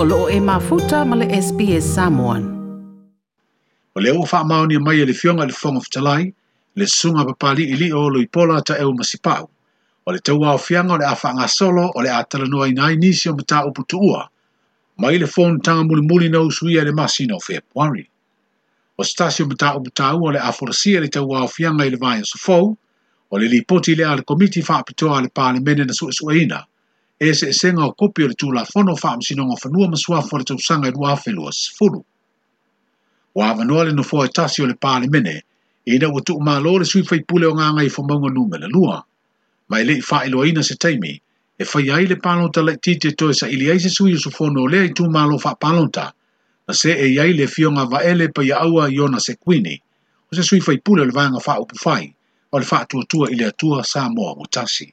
o loo e mafuta ma le SPS Samoan. O le ua whaamaonia mai e le fionga le fonga fitalai, le sunga papali i lio o ipola ta eu masipau. O le taua o fianga o le awhanga solo o le atalanoa i nai nisi o mata upu tuua. Mai le fōn tanga muli muli na usuia le masina o Februari. O stasio mata upu tau o le aforasia le taua o fianga i le vai o le lipoti le al komiti whaapitoa le pāle mene na suesueina, e se esenga o kopi o le tūla fono wha am sinonga whanua masua fwore tau sanga i rua whelu a sifuru. O awa le nofo e tasio le pāle mene, e ina ua tuk maa lore sui fai pule o nganga i whamonga nume la lua, ma i lei whae loa ina se teimi, e fai ai le pālonta lai tite toi sa ili aise sui o su fono lea i tū maa lo wha pālonta, na se e iai le fionga wa ele pa ia aua i ona se kuini, o se sui fai pule o le vanga wha upu fai, o le wha atua tua ili atua sa moa mutasi